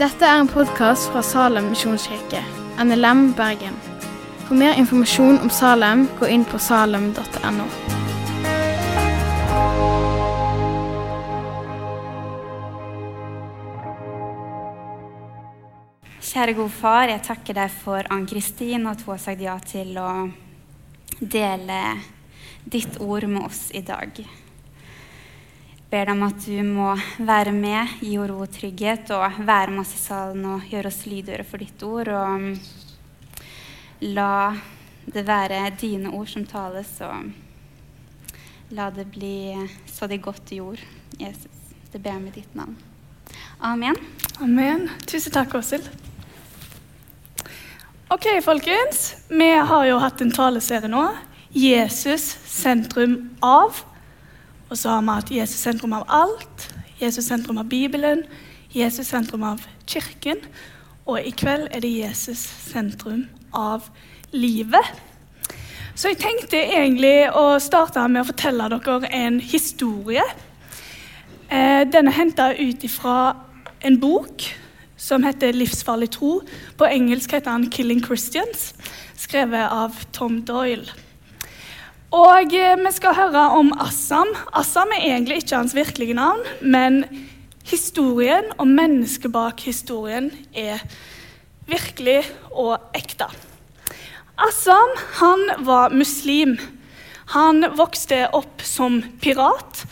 Dette er en podkast fra Salem misjonskirke, NLM Bergen. For mer informasjon om Salem, gå inn på salem.no. Kjære gode far, jeg takker deg for Ann-Kristin og at hun har sagt ja til å dele ditt ord med oss i dag. Ber deg om at du må være med, gi henne ro og trygghet, og være med oss i salen og gjøre oss lydhøre for ditt ord. Og la det være dine ord som tales, og la det bli så det godt jord, Jesus. Det ber jeg med ditt navn. Amen. Amen. Tusen takk, Åshild. Ok, folkens. Vi har jo hatt en taleserie nå. Jesus sentrum av. Og så har vi at Jesus sentrum av alt. Jesus sentrum av Bibelen. Jesus sentrum av kirken. Og i kveld er det Jesus sentrum av livet. Så jeg tenkte egentlig å starte med å fortelle dere en historie. Eh, Den er henta ut ifra en bok som heter 'Livsfarlig tro'. På engelsk heter han 'Killing Christians', skrevet av Tom Doyle. Og eh, Vi skal høre om Assam. Assam er egentlig ikke hans virkelige navn, men historien og mennesket bak historien er virkelig og ekte. Assam han var muslim. Han vokste opp som pirat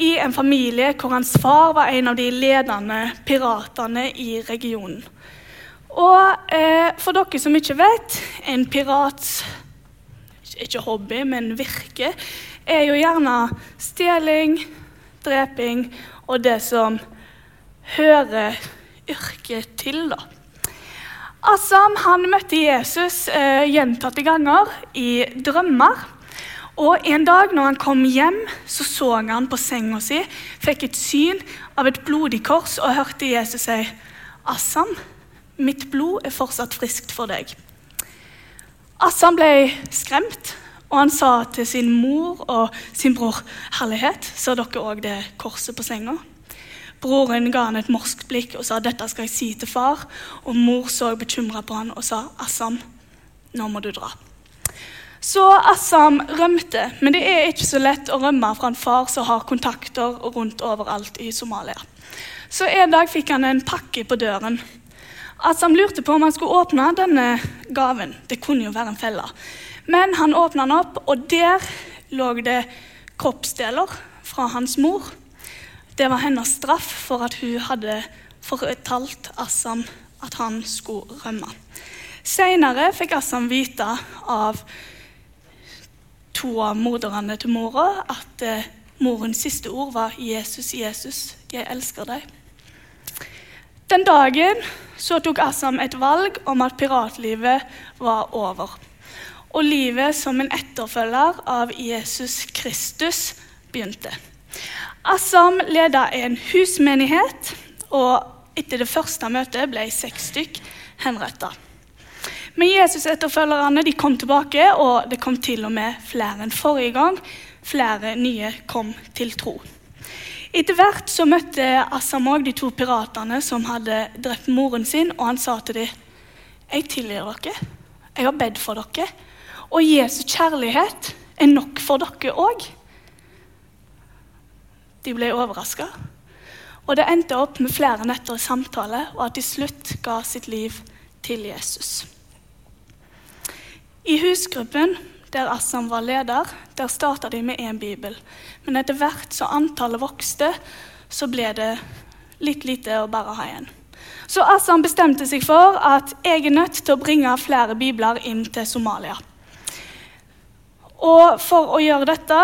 i en familie hvor hans far var en av de ledende piratene i regionen. Og eh, for dere som ikke vet, en pirats ikke hobby, men virke, er jo gjerne stjeling, dreping og det som hører yrket til, da. Assam han møtte Jesus eh, gjentatte ganger i drømmer. Og En dag når han kom hjem, så så han på senga si, fikk et syn av et blodig kors og hørte Jesus si, 'Assam, mitt blod er fortsatt friskt for deg.' Assam ble skremt, og han sa til sin mor og sin bror, 'Herlighet, ser dere òg det korset på senga?' Broren ga han et morskt blikk og sa, 'Dette skal jeg si til far.' Og mor så bekymra på han og sa, 'Assam, nå må du dra.' Så Assam rømte, men det er ikke så lett å rømme fra en far som har kontakter rundt overalt i Somalia. Så en dag fikk han en pakke på døren. Assam lurte på om han skulle åpne denne gaven. Det kunne jo være en felle. Men han åpna den opp, og der lå det kroppsdeler fra hans mor. Det var hennes straff for at hun hadde fortalt Assam at han skulle rømme. Senere fikk Assam vite av to av morderne til mora at eh, morens siste ord var 'Jesus, Jesus, jeg elsker deg'. Den dagen så tok Assam et valg om at piratlivet var over. Og livet som en etterfølger av Jesus Kristus begynte. Assam leda en husmenighet, og etter det første møtet ble seks stykk henretta. Men Jesus-etterfølgerne kom tilbake, og det kom til og med flere enn forrige gang. Flere nye kom til tro. Etter hvert så møtte Assam òg de to piratene som hadde drept moren sin, og han sa til dem, 'Jeg tilgir dere. Jeg har bedt for dere.' 'Og Jesu kjærlighet er nok for dere òg.' De ble overraska. Og det endte opp med flere netter i samtale, og at de slutt ga sitt liv til Jesus. I husgruppen der Assam var leder, der starta de med én bibel. Men etter hvert som antallet vokste, så ble det litt lite å bare ha igjen. Så Assam bestemte seg for at jeg er nødt til å bringe flere bibler inn til Somalia. Og for å gjøre dette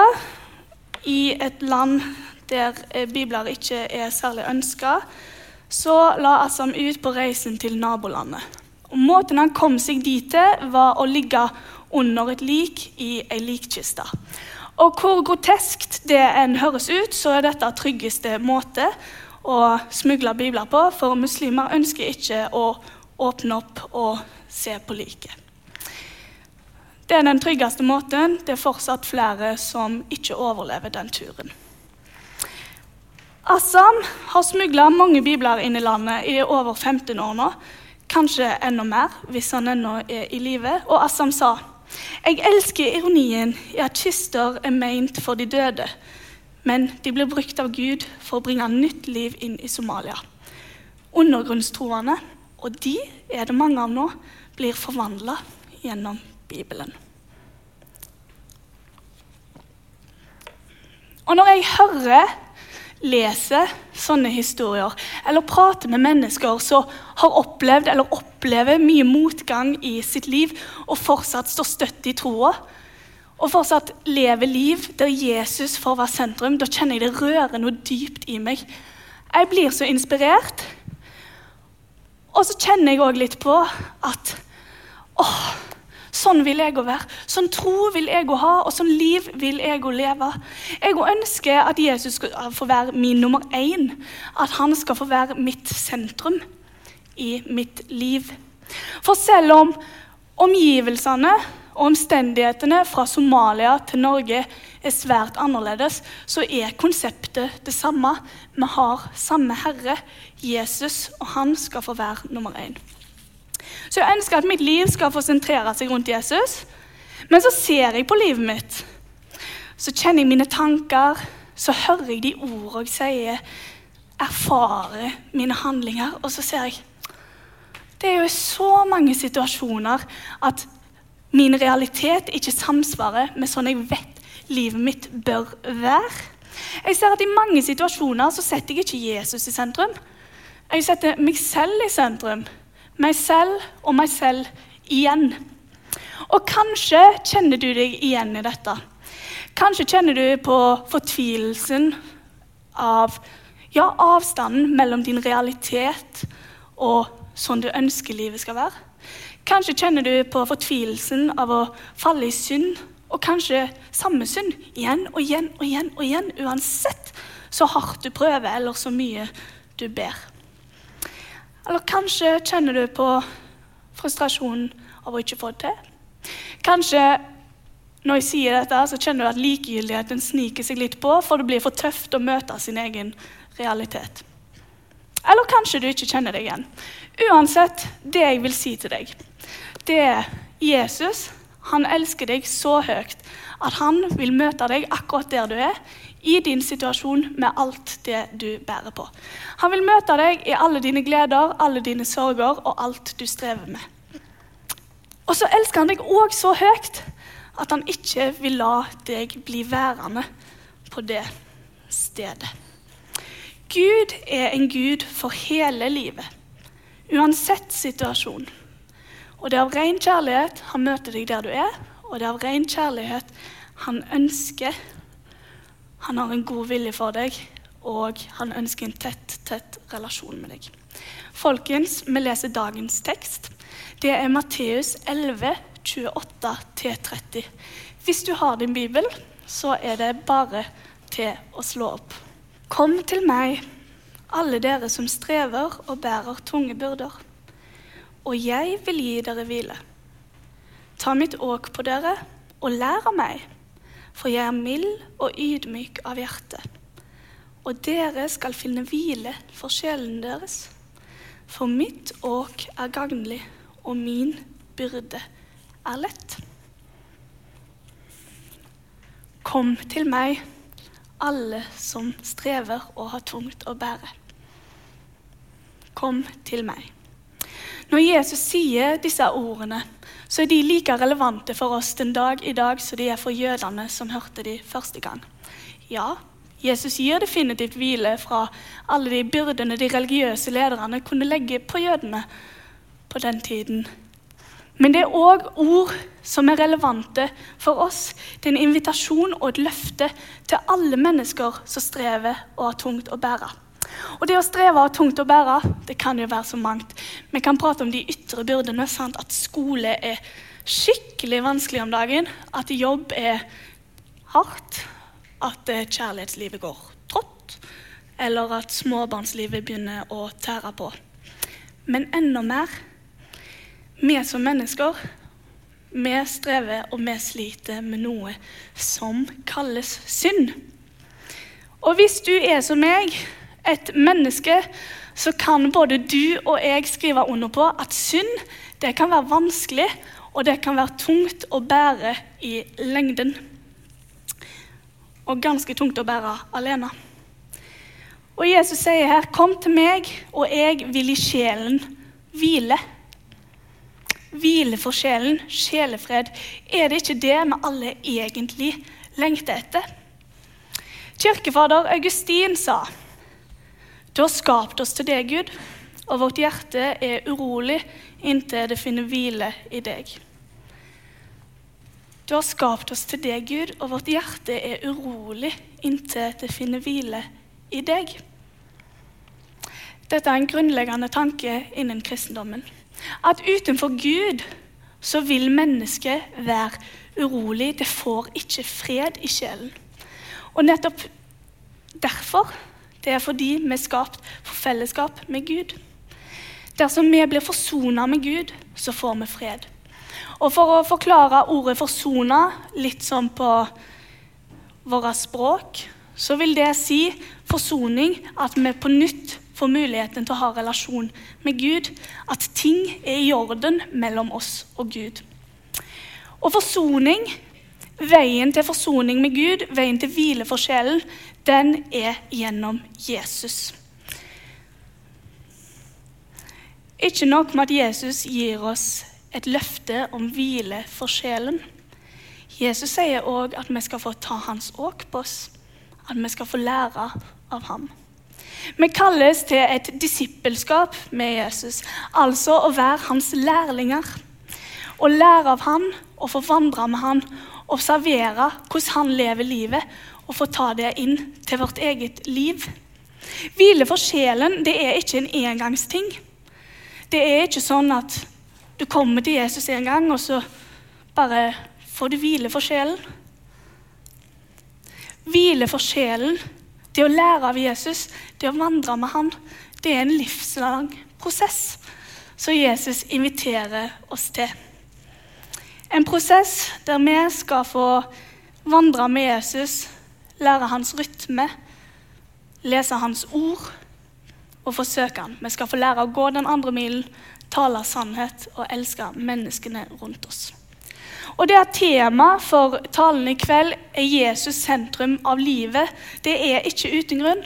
i et land der bibler ikke er særlig ønska, så la Assam ut på reisen til nabolandet. Og Måten han kom seg dit til, var å ligge under et lik i ei likkiste. Og hvor groteskt det enn høres ut, så er dette tryggeste måte å smugle bibler på, for muslimer ønsker ikke å åpne opp og se på liket. Det er den tryggeste måten. Det er fortsatt flere som ikke overlever den turen. Assam har smugla mange bibler inn i landet i over 15 år nå. Kanskje enda mer, hvis han ennå er i live. Og Assam sa jeg elsker ironien i at kister er meint for de døde, men de blir brukt av Gud for å bringe nytt liv inn i Somalia. Undergrunnstroende, og de er det mange av nå, blir forvandla gjennom Bibelen. Og når jeg hører leser sånne historier, eller prater med mennesker som har opplevd eller opplever mye motgang i sitt liv, og fortsatt står støtt i troa, og fortsatt lever liv der Jesus får være sentrum, da kjenner jeg det rører noe dypt i meg. Jeg blir så inspirert. Og så kjenner jeg òg litt på at åh, Sånn vil jeg å være. Sånn tro vil jeg å ha, og sånn liv vil jeg å leve. Jeg ønsker at Jesus skal få være min nummer én. At han skal få være mitt sentrum i mitt liv. For selv om omgivelsene og omstendighetene fra Somalia til Norge er svært annerledes, så er konseptet det samme. Vi har samme Herre, Jesus, og han skal få være nummer én. Så jeg ønsker at mitt liv skal få sentrere seg rundt Jesus. Men så ser jeg på livet mitt. Så kjenner jeg mine tanker, så hører jeg de ordene jeg sier, erfarer mine handlinger, og så ser jeg Det er jo i så mange situasjoner at min realitet ikke samsvarer med sånn jeg vet livet mitt bør være. Jeg ser at I mange situasjoner så setter jeg ikke Jesus i sentrum. Jeg setter meg selv i sentrum meg selv og meg selv igjen. Og kanskje kjenner du deg igjen i dette. Kanskje kjenner du på fortvilelsen av ja, avstanden mellom din realitet og sånn du ønsker livet skal være. Kanskje kjenner du på fortvilelsen av å falle i synd, og kanskje samme synd igjen og igjen og igjen og igjen, uansett så hardt du prøver eller så mye du ber. Eller kanskje kjenner du på frustrasjonen over å ikke få det til. Kanskje når jeg sier dette, så kjenner du at likegyldigheten sniker seg litt på, for det blir for tøft å møte sin egen realitet. Eller kanskje du ikke kjenner deg igjen. Uansett, det jeg vil si til deg, det er Jesus. Han elsker deg så høyt at han vil møte deg akkurat der du er, i din situasjon med alt det du bærer på. Han vil møte deg i alle dine gleder, alle dine sorger og alt du strever med. Og så elsker han deg òg så høyt at han ikke vil la deg bli værende på det stedet. Gud er en gud for hele livet, uansett situasjon. Og det er av ren kjærlighet han møter deg der du er, og det er av ren kjærlighet han ønsker han har en god vilje for deg, og han ønsker en tett, tett relasjon med deg. Folkens, vi leser dagens tekst. Det er Matteus 11, 28-30. Hvis du har din bibel, så er det bare til å slå opp. Kom til meg, alle dere som strever og bærer tunge byrder, og jeg vil gi dere hvile. Ta mitt åk på dere og lær av meg for jeg er mild og ydmyk av hjerte. Og dere skal finne hvile for sjelen deres. For mitt åk er gagnlig, og min byrde er lett. Kom til meg, alle som strever og har tungt å bære. Kom til meg. Når Jesus sier disse ordene, så er de like relevante for oss den dag i dag som de er for jødene som hørte de første gang. Ja, Jesus gir definitivt hvile fra alle de byrdene de religiøse lederne kunne legge på jødene på den tiden. Men det er òg ord som er relevante for oss. Det er en invitasjon og et løfte til alle mennesker som strever og har tungt å bære. Og det å streve og tungt å bære, det kan jo være så mangt. Vi kan prate om de ytre byrdene. Sant? At skole er skikkelig vanskelig om dagen. At jobb er hardt. At eh, kjærlighetslivet går trått. Eller at småbarnslivet begynner å tære på. Men enda mer vi som mennesker vi strever og vi sliter med noe som kalles synd. Og hvis du er som meg, et menneske, så kan både du og jeg skrive under på at synd det kan være vanskelig, og det kan være tungt å bære i lengden. Og ganske tungt å bære alene. Og Jesus sier her, 'Kom til meg, og jeg vil i sjelen hvile'. Hvile for sjelen, sjelefred. Er det ikke det vi alle egentlig lengter etter? Kirkefader Augustin sa du har skapt oss til deg, Gud, og vårt hjerte er urolig inntil det finner hvile i deg. Du har skapt oss til deg, Gud, og vårt hjerte er urolig inntil det finner hvile i deg. Dette er en grunnleggende tanke innen kristendommen. At utenfor Gud så vil mennesket være urolig. Det får ikke fred i sjelen. Og nettopp derfor det er fordi vi er skapt for fellesskap med Gud. Dersom vi blir forsona med Gud, så får vi fred. Og For å forklare ordet 'forsona' litt sånn på våre språk, så vil det si forsoning, at vi på nytt får muligheten til å ha relasjon med Gud. At ting er i orden mellom oss og Gud. Og forsoning, veien til forsoning med Gud, veien til hvile for sjelen, den er gjennom Jesus. Ikke nok med at Jesus gir oss et løfte om hvile for sjelen. Jesus sier òg at vi skal få ta hans åk på oss, at vi skal få lære av ham. Vi kalles til et disippelskap med Jesus, altså å være hans lærlinger. Å lære av han og få vandre med han, observere hvordan han lever livet, og få ta det inn til vårt eget liv. Hvile for sjelen det er ikke en engangsting. Det er ikke sånn at du kommer til Jesus en gang, og så bare får du hvile for sjelen. Hvile for sjelen, det å lære av Jesus, det å vandre med han, det er en livslang prosess som Jesus inviterer oss til. En prosess der vi skal få vandre med Jesus lære hans rytme, lese hans ord og forsøke han. Vi skal få lære å gå den andre milen, tale sannhet og elske menneskene rundt oss. Og det at Temaet for talen i kveld er Jesus sentrum av livet, det er ikke uten grunn.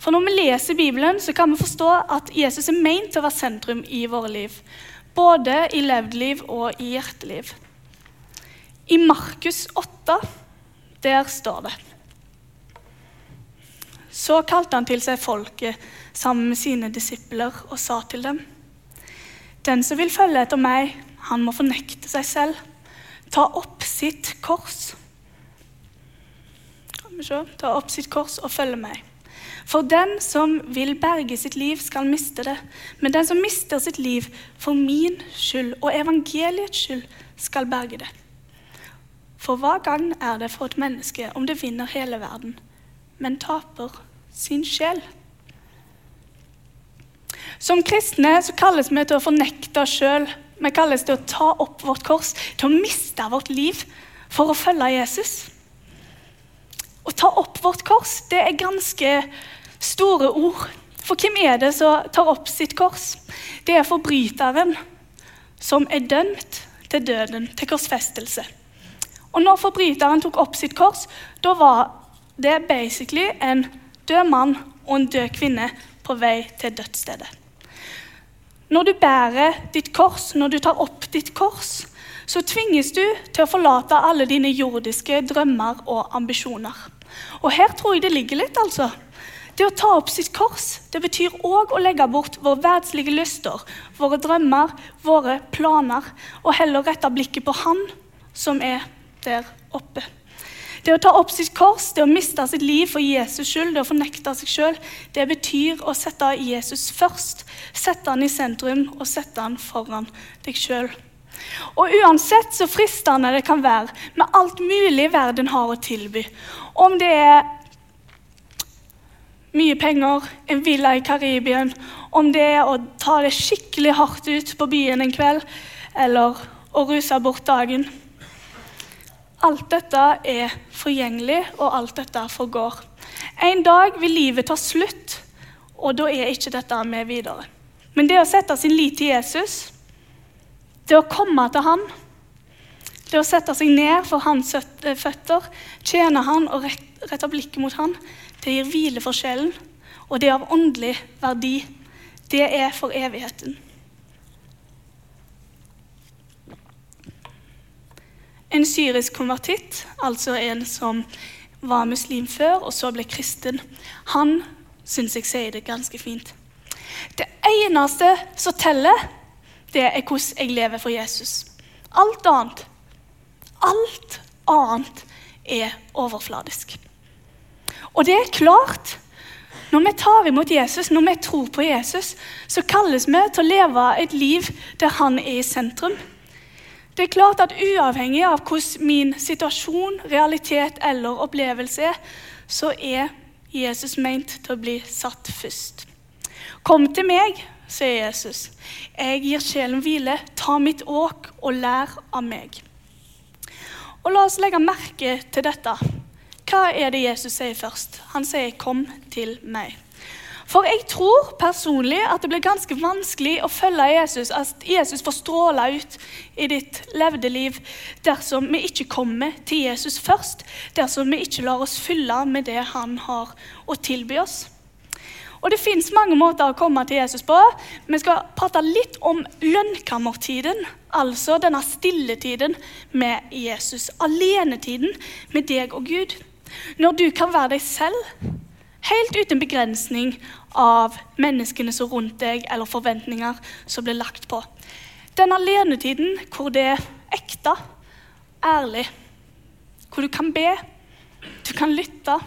For når vi leser Bibelen, så kan vi forstå at Jesus er meint til å være sentrum i våre liv. Både i levd liv og i hjerteliv. I Markus 8 der står det så kalte han til seg folket sammen med sine disipler og sa til dem.: Den som vil følge etter meg, han må fornekte seg selv, ta opp sitt kors. Ta opp sitt kors og følge meg. For den som vil berge sitt liv, skal miste det. Men den som mister sitt liv for min skyld og evangeliets skyld, skal berge det. For hva gang er det for et menneske om det vinner hele verden, men taper sin sjel. Som kristne så kalles vi til å fornekte oss sjøl. Vi kalles til å ta opp vårt kors, til å miste vårt liv for å følge Jesus. Å ta opp vårt kors, det er ganske store ord. For hvem er det som tar opp sitt kors? Det er forbryteren som er dømt til døden, til korsfestelse. Og når forbryteren tok opp sitt kors, da var det er basically en død mann og en død kvinne på vei til dødsstedet. Når du bærer ditt kors, når du tar opp ditt kors, så tvinges du til å forlate alle dine jordiske drømmer og ambisjoner. Og her tror jeg det ligger litt, altså. Det å ta opp sitt kors det betyr òg å legge bort våre verdslige lyster, våre drømmer, våre planer, og heller rette blikket på Han som er der oppe. Det å ta opp sitt kors, det å miste sitt liv for Jesus skyld, det å fornekte seg sjøl, det betyr å sette Jesus først. Sette han i sentrum og sette han foran deg sjøl. Og uansett så fristende det kan være med alt mulig verden har å tilby, om det er mye penger, en villa i Karibien, om det er å ta det skikkelig hardt ut på byen en kveld, eller å ruse bort dagen Alt dette er forgjengelig, og alt dette forgår. En dag vil livet ta slutt, og da er ikke dette med videre. Men det å sette sin lit til Jesus, det å komme til han, det å sette seg ned for hans føtter, tjene han og rette blikket mot han, det gir hvile for sjelen, og det er av åndelig verdi. Det er for evigheten. En syrisk konvertitt, altså en som var muslim før og så ble kristen, han syns jeg sier det ganske fint. Det eneste som teller, det er hvordan jeg lever for Jesus. Alt annet, alt annet er overfladisk. Og det er klart, når vi tar imot Jesus, når vi tror på Jesus, så kalles vi til å leve et liv der han er i sentrum. Det er klart at Uavhengig av hvordan min situasjon, realitet eller opplevelse er, så er Jesus meint til å bli satt først. Kom til meg, sier Jesus. Jeg gir sjelen hvile. Ta mitt åk og lær av meg. Og La oss legge merke til dette. Hva er det Jesus sier først? Han sier 'kom til meg'. For jeg tror personlig at det blir ganske vanskelig å følge Jesus, at Jesus får stråle ut i ditt levde liv dersom vi ikke kommer til Jesus først, dersom vi ikke lar oss fylle med det han har å tilby oss. Og Det fins mange måter å komme til Jesus på. Vi skal prate litt om lønnkammertiden, altså denne stilletiden med Jesus. Alenetiden med deg og Gud. Når du kan være deg selv Helt uten begrensning av menneskene som rundt deg, eller forventninger som blir lagt på. Den alenetiden hvor det er ekte, ærlig, hvor du kan be, du kan lytte,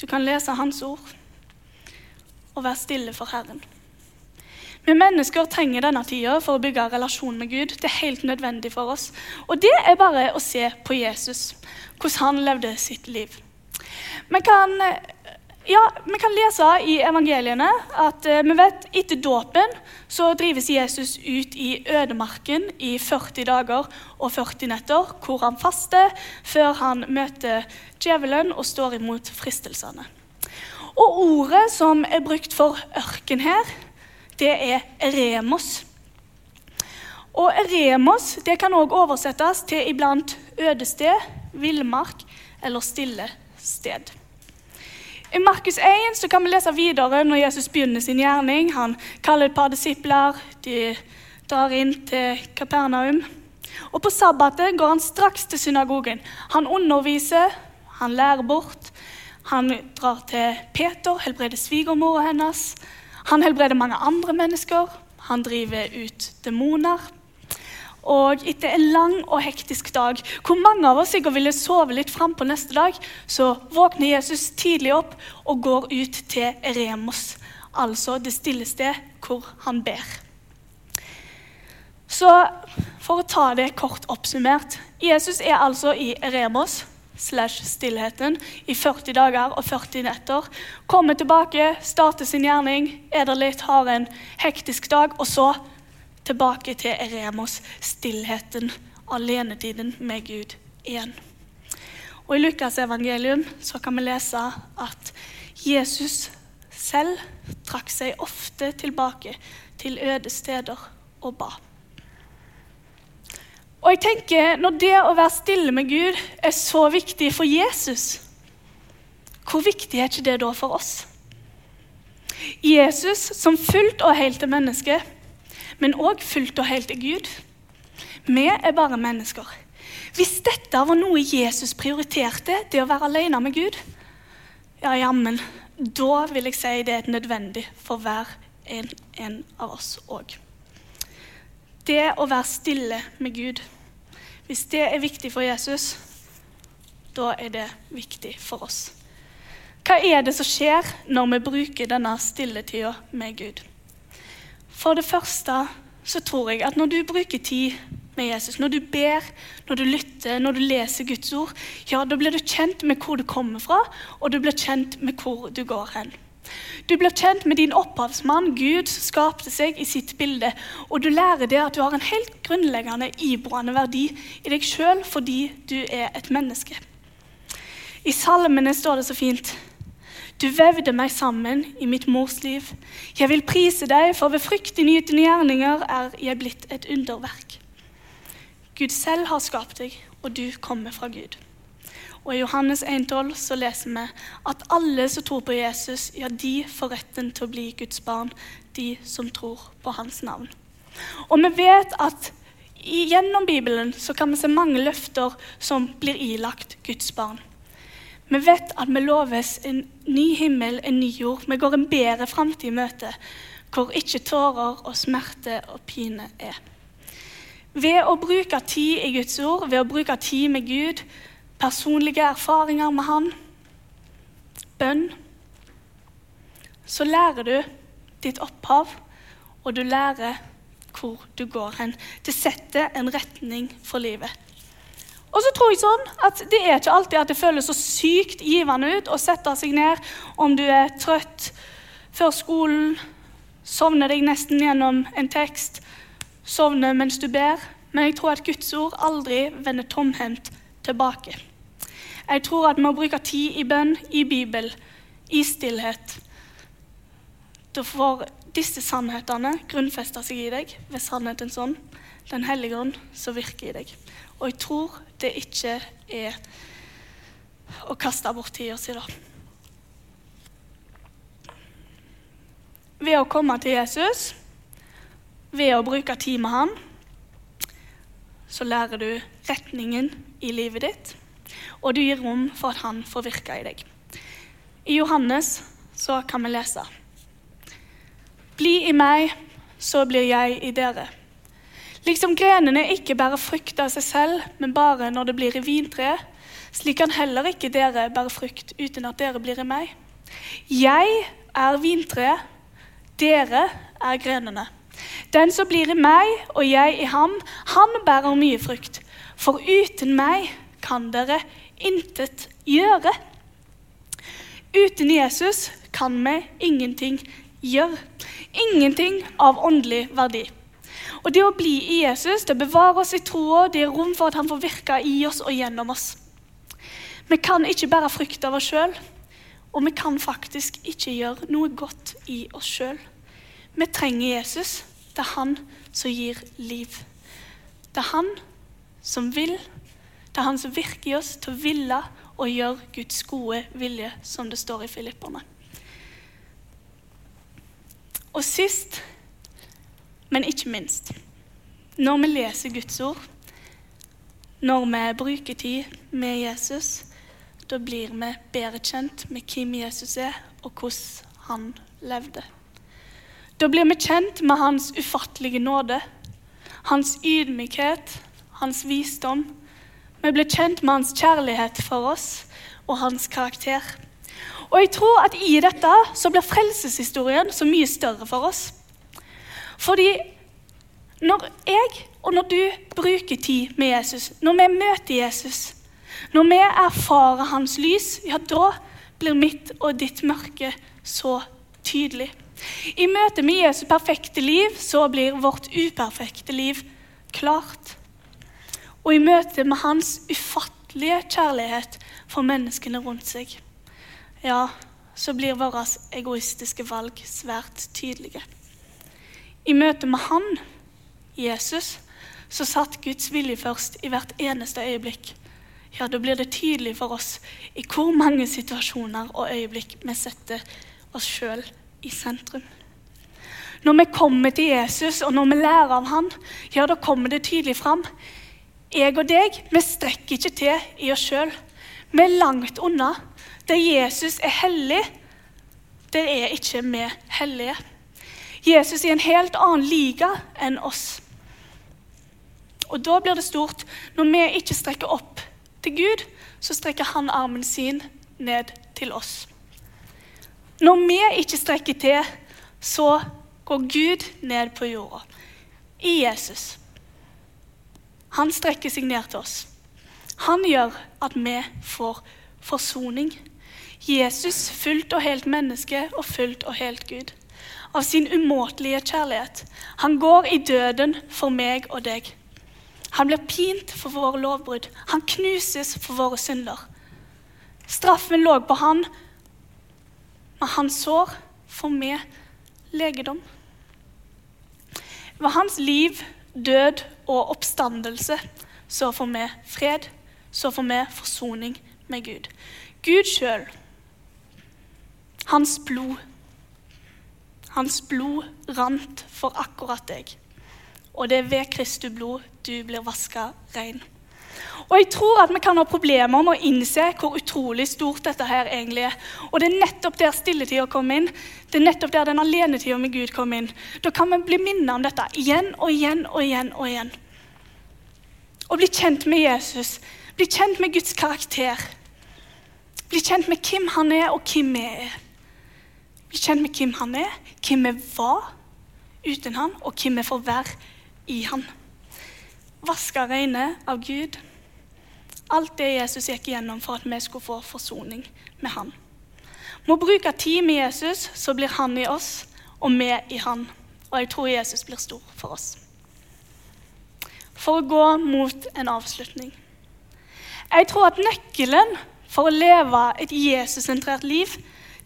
du kan lese Hans ord og være stille for Herren. Vi mennesker trenger denne tida for å bygge relasjon med Gud. Det er helt nødvendig for oss. Og det er bare å se på Jesus, hvordan han levde sitt liv. Vi kan, ja, vi kan lese i evangeliene at eh, vi vet etter dåpen så drives Jesus ut i ødemarken i 40 dager og 40 netter, hvor han faster før han møter djevelen og står imot fristelsene. Og ordet som er brukt for ørken her, det er eremos. Og eremos det kan også oversettes til iblant ødested, villmark eller stille sted. I Markus 1 så kan vi lese videre når Jesus begynner sin gjerning. Han kaller et par disipler, de drar inn til Kapernaum. Og På sabbatet går han straks til synagogen. Han underviser, han lærer bort. Han drar til Peter, helbreder svigermora hennes. Han helbreder mange andre mennesker. Han driver ut demoner. Og etter en lang og hektisk dag, hvor mange av oss sikkert ville sove litt fram på neste dag, så våkner Jesus tidlig opp og går ut til Eremos, altså det stille sted hvor han ber. Så for å ta det kort oppsummert Jesus er altså i Eremos slash stillheten i 40 dager og 40 netter. Kommer tilbake, starter sin gjerning, er der litt, har en hektisk dag, og så tilbake til Eremos, stillheten, alenetiden med Gud igjen. Og I Lukas evangelium så kan vi lese at Jesus selv trakk seg ofte tilbake til øde steder og ba. Og jeg tenker, Når det å være stille med Gud er så viktig for Jesus, hvor viktig er ikke det da for oss? Jesus, som fullt og helt er menneske, men òg fullt og helt er Gud. Vi er bare mennesker. Hvis dette var noe Jesus prioriterte, det å være alene med Gud, ja, jammen, da vil jeg si det er nødvendig for hver en, en av oss òg. Det å være stille med Gud, hvis det er viktig for Jesus, da er det viktig for oss. Hva er det som skjer når vi bruker denne stilletida med Gud? For det første så tror jeg at når du bruker tid med Jesus, når du ber, når du lytter, når du leser Guds ord, ja, da blir du kjent med hvor du kommer fra, og du blir kjent med hvor du går hen. Du blir kjent med din opphavsmann, Gud, som skapte seg i sitt bilde. Og du lærer det at du har en helt grunnleggende iboende verdi i deg sjøl fordi du er et menneske. I salmene står det så fint. Du vevde meg sammen i mitt mors liv. Jeg vil prise deg, for ved fryktinngytende gjerninger er jeg blitt et underverk. Gud selv har skapt deg, og du kommer fra Gud. Og I Johannes 1,12 så leser vi at alle som tror på Jesus, ja, de får retten til å bli Guds barn, de som tror på hans navn. Og vi vet at gjennom Bibelen så kan vi se mange løfter som blir ilagt Guds barn. Vi vet at vi loves en ny himmel, en ny jord. Vi går en bedre framtid i møte, hvor ikke tårer og smerte og pine er. Ved å bruke tid i Guds ord, ved å bruke tid med Gud, personlige erfaringer med Han, bønn, så lærer du ditt opphav, og du lærer hvor du går hen. Det setter en retning for livet. Og så tror jeg sånn at Det er ikke alltid at det føles så sykt givende ut å sette seg ned om du er trøtt før skolen, sovner deg nesten gjennom en tekst, sovner mens du ber. Men jeg tror at Guds ord aldri vender tomhendt tilbake. Jeg tror at med å bruke tid i bønn, i Bibel, i stillhet Da får disse sannhetene grunnfester seg i deg ved sannhetens sånn. Den hellige ånd som virker i deg. Og jeg tror det ikke er å kaste bort tida si, da. Ved å komme til Jesus, ved å bruke tid med han, så lærer du retningen i livet ditt, og du gir rom for at han får virke i deg. I Johannes så kan vi lese bli i meg, så blir jeg i dere. Liksom grenene ikke bærer frukt av seg selv, men bare når det blir i vintreet, slik kan heller ikke dere bære frukt uten at dere blir i meg. Jeg er vintreet, dere er grenene. Den som blir i meg og jeg i ham, han bærer mye frukt. For uten meg kan dere intet gjøre. Uten Jesus kan vi ingenting gjøre ingenting av åndelig verdi. Og Det å bli i Jesus, det bevarer oss i troa, det er rom for at han får virke i oss og gjennom oss. Vi kan ikke bære frykt av oss sjøl, og vi kan faktisk ikke gjøre noe godt i oss sjøl. Vi trenger Jesus. Det er han som gir liv. Det er han som vil. Det er han som virker i oss til å ville og gjøre Guds gode vilje, som det står i Filipperne. Og sist, men ikke minst, når vi leser Guds ord, når vi bruker tid med Jesus, da blir vi bedre kjent med hvem Jesus er, og hvordan han levde. Da blir vi kjent med hans ufattelige nåde, hans ydmykhet, hans visdom. Vi blir kjent med hans kjærlighet for oss og hans karakter. Og jeg tror at i dette så blir frelseshistorien så mye større for oss. Fordi når jeg og når du bruker tid med Jesus, når vi møter Jesus, når vi erfarer hans lys, ja, da blir mitt og ditt mørke så tydelig. I møte med Jesu perfekte liv så blir vårt uperfekte liv klart. Og i møte med hans ufattelige kjærlighet for menneskene rundt seg ja, så blir våre egoistiske valg svært tydelige. I møte med Han, Jesus, så satt Guds vilje først i hvert eneste øyeblikk. Ja, da blir det tydelig for oss i hvor mange situasjoner og øyeblikk vi setter oss sjøl i sentrum. Når vi kommer til Jesus, og når vi lærer av han, ja, da kommer det tydelig fram. Jeg og deg, vi strekker ikke til i oss sjøl. Vi er langt unna der Jesus er hellig, der er ikke vi hellige. Jesus i en helt annen liga enn oss. Og da blir det stort. Når vi ikke strekker opp til Gud, så strekker han armen sin ned til oss. Når vi ikke strekker til, så går Gud ned på jorda. I Jesus. Han strekker seg ned til oss. Han gjør at vi får forsoning. Jesus, fullt og helt menneske og fullt og helt Gud. Av sin umåtelige kjærlighet. Han går i døden for meg og deg. Han blir pint for våre lovbrudd. Han knuses for våre synder. Straffen lå på han, men hans sår får vi legedom. Ved hans liv, død og oppstandelse så får vi fred, så får vi forsoning med Gud. Gud sjøl, hans blod Hans blod rant for akkurat deg. Og det er ved Kristu blod du blir vaska rein. Og jeg tror at vi kan ha problemer med å innse hvor utrolig stort dette her egentlig er. Og det er nettopp der stilletida kommer inn. Det er nettopp der den alenetida med Gud kommer inn. Da kan vi bli minnet om dette igjen og igjen og igjen og igjen. Å bli kjent med Jesus, bli kjent med Guds karakter. Bli kjent med hvem han er, og hvem vi er. Bli kjent med hvem han er, hvem vi var uten han, og hvem vi får være i han. Vaska reine av Gud. Alt det Jesus gikk igjennom for at vi skulle få forsoning med han. Må bruke tid med Jesus, så blir han i oss, og vi i han. Og jeg tror Jesus blir stor for oss. For å gå mot en avslutning. Jeg tror at nøkkelen for å leve et Jesus-sentrert liv,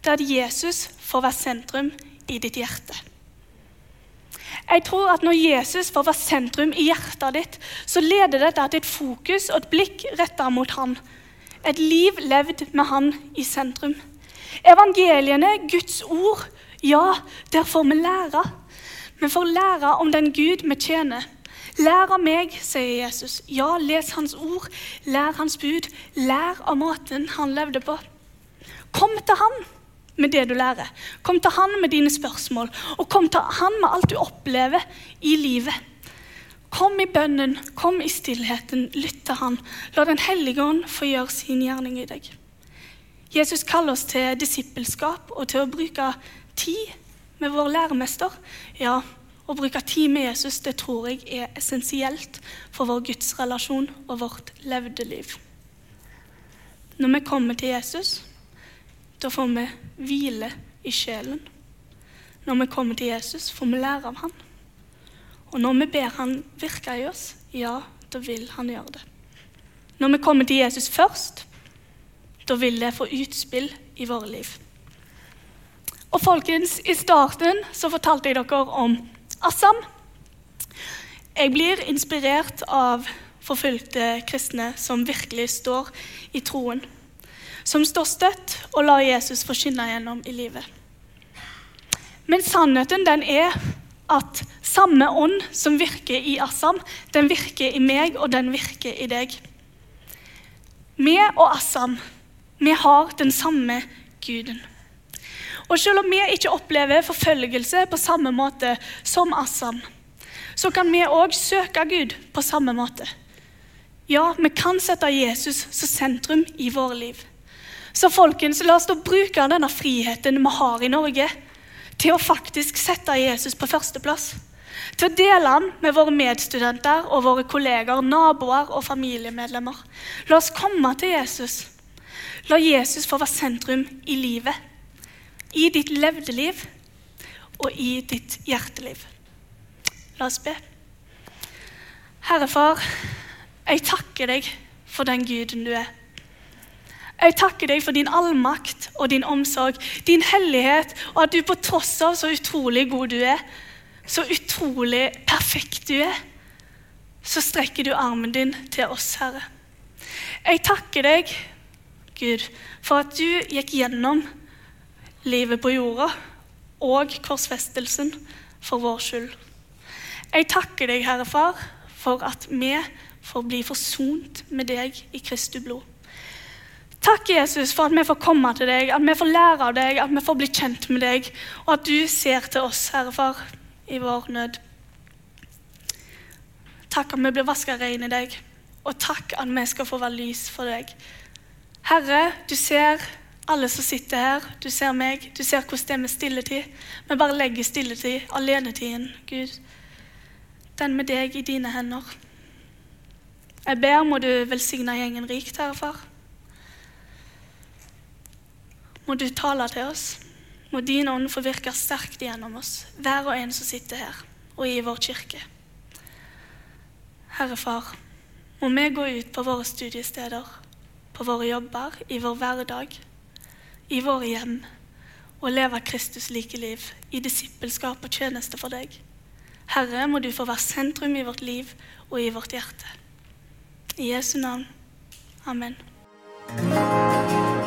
det er at Jesus får være sentrum i ditt hjerte. Jeg tror at Når Jesus får være sentrum i hjertet ditt, så leder dette til et fokus og et blikk retta mot han. Et liv levd med han i sentrum. Evangeliene, Guds ord, ja, der får vi lære. Vi får lære om den Gud vi tjener. Lær av meg, sier Jesus. Ja, les hans ord, lær hans bud, lær av måten han levde på. Kom til han med det du lærer. Kom til han med dine spørsmål, og kom til han med alt du opplever i livet. Kom i bønnen, kom i stillheten, lytt til han. La Den hellige ånd få gjøre sin gjerning i deg. Jesus kaller oss til disippelskap og til å bruke tid med vår læremester. Ja, å bruke tid med Jesus det tror jeg er essensielt for vår gudsrelasjon og vårt levde liv. Når vi kommer til Jesus, da får vi hvile i sjelen. Når vi kommer til Jesus, får vi lære av han. Og når vi ber han virke i oss, ja, da vil han gjøre det. Når vi kommer til Jesus først, da vil det få utspill i våre liv. Og folkens, I starten så fortalte jeg dere om Assam. Jeg blir inspirert av forfulgte kristne som virkelig står i troen som står støtt og lar Jesus få skinne gjennom i livet. Men sannheten den er at samme ånd som virker i Assam, den virker i meg, og den virker i deg. Vi og Assam, vi har den samme guden. Og selv om vi ikke opplever forfølgelse på samme måte som Assam, så kan vi òg søke Gud på samme måte. Ja, vi kan sette Jesus som sentrum i våre liv. Så folkens, la oss da bruke denne friheten vi har i Norge, til å faktisk sette Jesus på førsteplass. Til å dele han med våre medstudenter og våre kolleger, naboer og familiemedlemmer. La oss komme til Jesus. La Jesus få være sentrum i livet. I ditt levde liv og i ditt hjerteliv. La oss be. Herre Far, jeg takker deg for den Guden du er. Jeg takker deg for din allmakt og din omsorg, din hellighet, og at du på tross av så utrolig god du er, så utrolig perfekt du er, så strekker du armen din til oss, Herre. Jeg takker deg, Gud, for at du gikk gjennom livet på jorda og korsfestelsen for vår skyld. Jeg takker deg, Herre Far, for at vi får bli forsont med deg i Kristi blod. Takk, Jesus, for at vi får komme til deg, at vi får lære av deg, at vi får bli kjent med deg, og at du ser til oss, Herre Far, i vår nød. Takk at vi blir vaska rein i deg, og takk at vi skal få være lys for deg. Herre, du ser alle som sitter her, du ser meg, du ser hvordan det er med stilletid. Vi bare legger stilletid, alenetiden, Gud. Den med deg i dine hender. Jeg ber må du velsigne gjengen rikt, Herre Far. Må du tale til oss. Må din ånd få virke sterkt gjennom oss, hver og en som sitter her, og i vår kirke. Herre Far, må vi gå ut på våre studiesteder, på våre jobber, i vår hverdag, i våre hjem, og leve Kristus like liv, i disippelskap og tjeneste for deg. Herre, må du få være sentrum i vårt liv og i vårt hjerte. I Jesu navn. Amen.